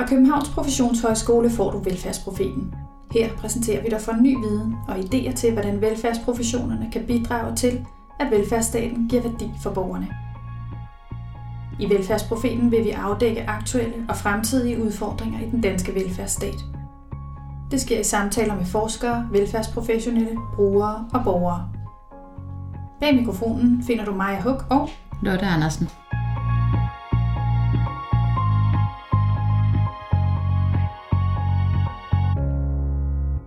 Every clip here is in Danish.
Fra Københavns Professionshøjskole får du Velfærdsprofeten. Her præsenterer vi dig for ny viden og idéer til, hvordan velfærdsprofessionerne kan bidrage til, at velfærdsstaten giver værdi for borgerne. I Velfærdsprofeten vil vi afdække aktuelle og fremtidige udfordringer i den danske velfærdsstat. Det sker i samtaler med forskere, velfærdsprofessionelle, brugere og borgere. Bag mikrofonen finder du Maja Huk og Lotte Andersen.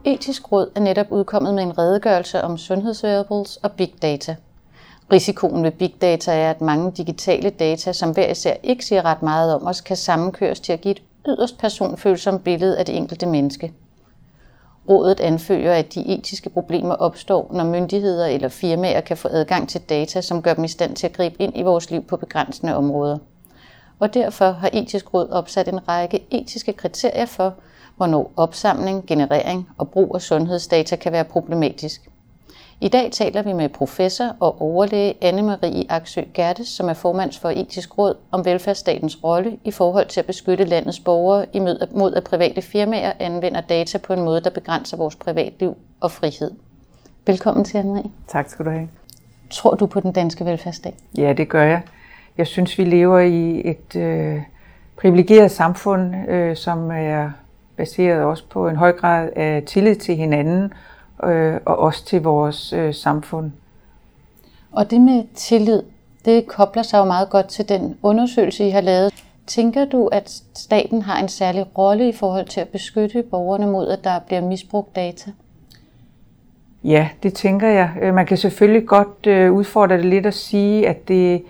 Etisk Råd er netop udkommet med en redegørelse om sundhedsvariables og big data. Risikoen ved big data er, at mange digitale data, som hver især ikke siger ret meget om os, kan sammenkøres til at give et yderst personfølsomt billede af det enkelte menneske. Rådet anfører, at de etiske problemer opstår, når myndigheder eller firmaer kan få adgang til data, som gør dem i stand til at gribe ind i vores liv på begrænsende områder. Og derfor har Etisk Råd opsat en række etiske kriterier for, hvornår opsamling, generering og brug af sundhedsdata kan være problematisk. I dag taler vi med professor og overlæge Anne-Marie Aksø Gertes, som er formand for Etisk Råd om velfærdsstatens rolle i forhold til at beskytte landets borgere imod at private firmaer anvender data på en måde, der begrænser vores privatliv og frihed. Velkommen til, Anne-Marie. Tak skal du have. Tror du på den danske velfærdsstat? Ja, det gør jeg. Jeg synes, vi lever i et øh, privilegeret samfund, øh, som er baseret også på en høj grad af tillid til hinanden øh, og også til vores øh, samfund. Og det med tillid, det kobler sig jo meget godt til den undersøgelse, I har lavet. Tænker du, at staten har en særlig rolle i forhold til at beskytte borgerne mod, at der bliver misbrugt data? Ja, det tænker jeg. Øh, man kan selvfølgelig godt øh, udfordre det lidt at sige, at det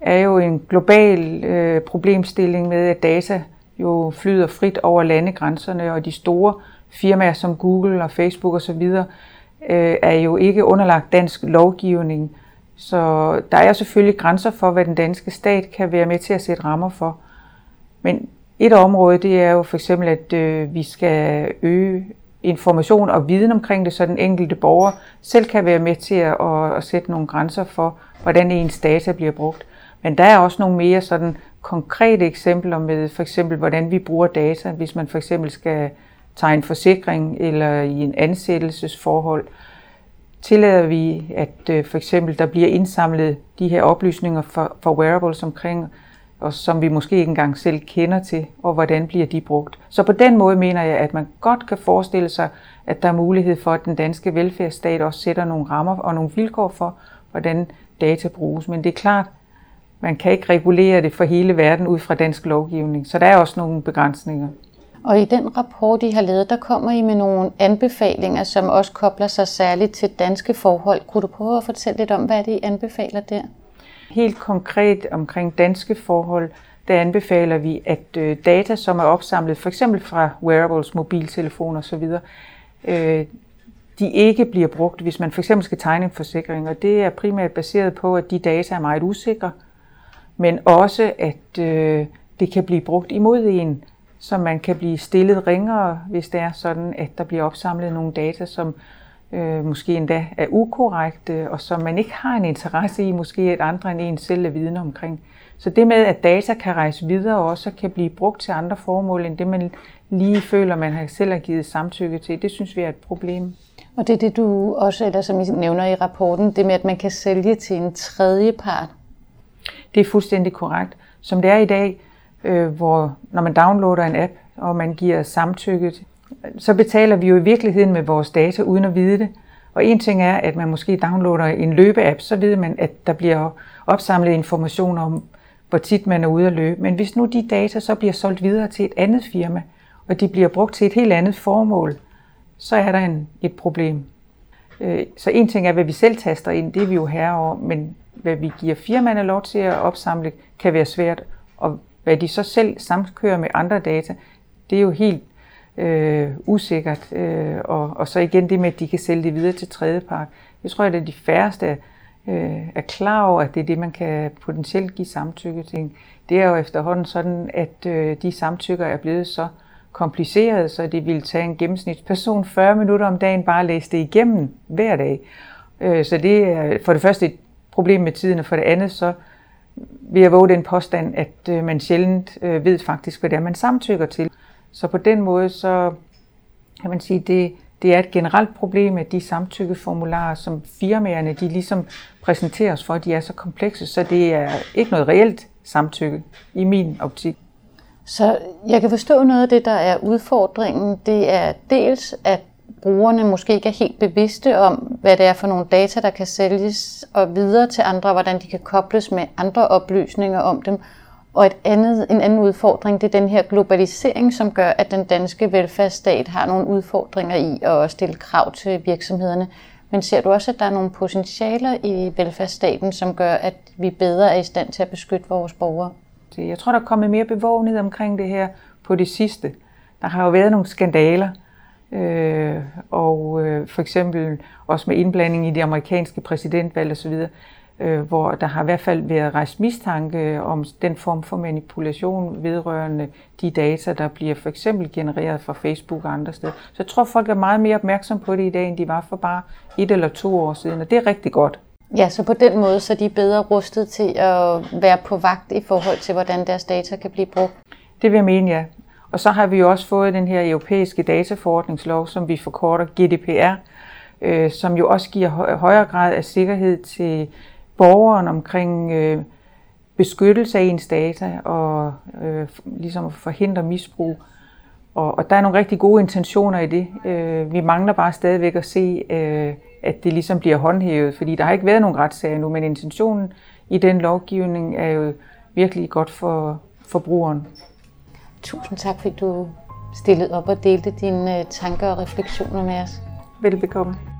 er jo en global øh, problemstilling med, at data jo flyder frit over landegrænserne, og de store firmaer som Google og Facebook osv. Øh, er jo ikke underlagt dansk lovgivning. Så der er selvfølgelig grænser for, hvad den danske stat kan være med til at sætte rammer for. Men et område, det er jo for eksempel, at øh, vi skal øge information og viden omkring det, så den enkelte borger selv kan være med til at, at, at sætte nogle grænser for, hvordan ens data bliver brugt. Men der er også nogle mere sådan konkrete eksempler med for eksempel, hvordan vi bruger data, hvis man for eksempel skal tegne forsikring eller i en ansættelsesforhold. Tillader vi, at øh, for eksempel der bliver indsamlet de her oplysninger for, for wearables omkring og som vi måske ikke engang selv kender til, og hvordan bliver de brugt. Så på den måde mener jeg, at man godt kan forestille sig, at der er mulighed for, at den danske velfærdsstat også sætter nogle rammer og nogle vilkår for, hvordan data bruges. Men det er klart, man kan ikke regulere det for hele verden ud fra dansk lovgivning, så der er også nogle begrænsninger. Og i den rapport, I har lavet, der kommer I med nogle anbefalinger, som også kobler sig særligt til danske forhold. Kunne du prøve at fortælle lidt om, hvad det I anbefaler der? Helt konkret omkring danske forhold, der anbefaler vi, at øh, data, som er opsamlet for eksempel fra wearables, mobiltelefoner osv., øh, de ikke bliver brugt, hvis man for eksempel skal tegne en forsikring. Og det er primært baseret på, at de data er meget usikre, men også at øh, det kan blive brugt imod en, så man kan blive stillet ringere, hvis det er sådan, at der bliver opsamlet nogle data, som øh, måske endda er ukorrekte, og som man ikke har en interesse i, måske at andre end en selv er vidne omkring. Så det med, at data kan rejse videre og også kan blive brugt til andre formål, end det man lige føler, man har selv har givet samtykke til, det synes vi er et problem. Og det er det, du også, eller som I nævner i rapporten, det med, at man kan sælge til en tredje part. Det er fuldstændig korrekt. Som det er i dag, øh, hvor når man downloader en app, og man giver samtykket, så betaler vi jo i virkeligheden med vores data uden at vide det. Og en ting er, at man måske downloader en løbeapp, så ved man, at der bliver opsamlet information om, hvor tit man er ude at løbe. Men hvis nu de data så bliver solgt videre til et andet firma, og de bliver brugt til et helt andet formål, så er der en, et problem. Øh, så en ting er, hvad vi selv taster ind, det er vi jo herover, men hvad vi giver firmaerne lov til at opsamle, kan være svært. Og hvad de så selv samkører med andre data, det er jo helt øh, usikkert. Øh, og, og så igen det med, at de kan sælge det videre til tredjepart. Jeg tror, at det er de færreste øh, er klar over, at det er det, man kan potentielt give samtykke til. Det er jo efterhånden sådan, at øh, de samtykker er blevet så kompliceret, så det ville tage en gennemsnitsperson 40 minutter om dagen bare at læse det igennem hver dag. Øh, så det er for det første et problem med tiden, og for det andet så vil jeg våge den påstand, at øh, man sjældent øh, ved faktisk, hvad det er, man samtykker til. Så på den måde, så kan man sige, det, det er et generelt problem, at de samtykkeformularer, som firmaerne de ligesom præsenterer os for, de er så komplekse, så det er ikke noget reelt samtykke i min optik. Så jeg kan forstå noget af det, der er udfordringen. Det er dels, at brugerne måske ikke er helt bevidste om, hvad det er for nogle data, der kan sælges og videre til andre, hvordan de kan kobles med andre oplysninger om dem. Og et andet, en anden udfordring, det er den her globalisering, som gør, at den danske velfærdsstat har nogle udfordringer i at stille krav til virksomhederne. Men ser du også, at der er nogle potentialer i velfærdsstaten, som gør, at vi bedre er i stand til at beskytte vores borgere? Jeg tror, der er kommet mere bevågenhed omkring det her på det sidste. Der har jo været nogle skandaler, øh, og øh, for eksempel også med indblanding i det amerikanske præsidentvalg osv., øh, hvor der har i hvert fald været rejst mistanke om den form for manipulation vedrørende de data, der bliver for eksempel genereret fra Facebook og andre steder. Så jeg tror, folk er meget mere opmærksom på det i dag, end de var for bare et eller to år siden, og det er rigtig godt. Ja, så på den måde så er de bedre rustet til at være på vagt i forhold til, hvordan deres data kan blive brugt. Det vil jeg mene, ja. Og så har vi jo også fået den her europæiske dataforordningslov, som vi forkorter GDPR, øh, som jo også giver højere grad af sikkerhed til borgeren omkring øh, beskyttelse af ens data og øh, ligesom at forhindre misbrug. Og, og der er nogle rigtig gode intentioner i det. Øh, vi mangler bare stadigvæk at se, øh, at det ligesom bliver håndhævet, fordi der har ikke været nogen retssager nu, men intentionen i den lovgivning er jo virkelig godt for forbrugeren. Tusind tak, fordi du stillede op og delte dine øh, tanker og refleksioner med os. Velbekomme.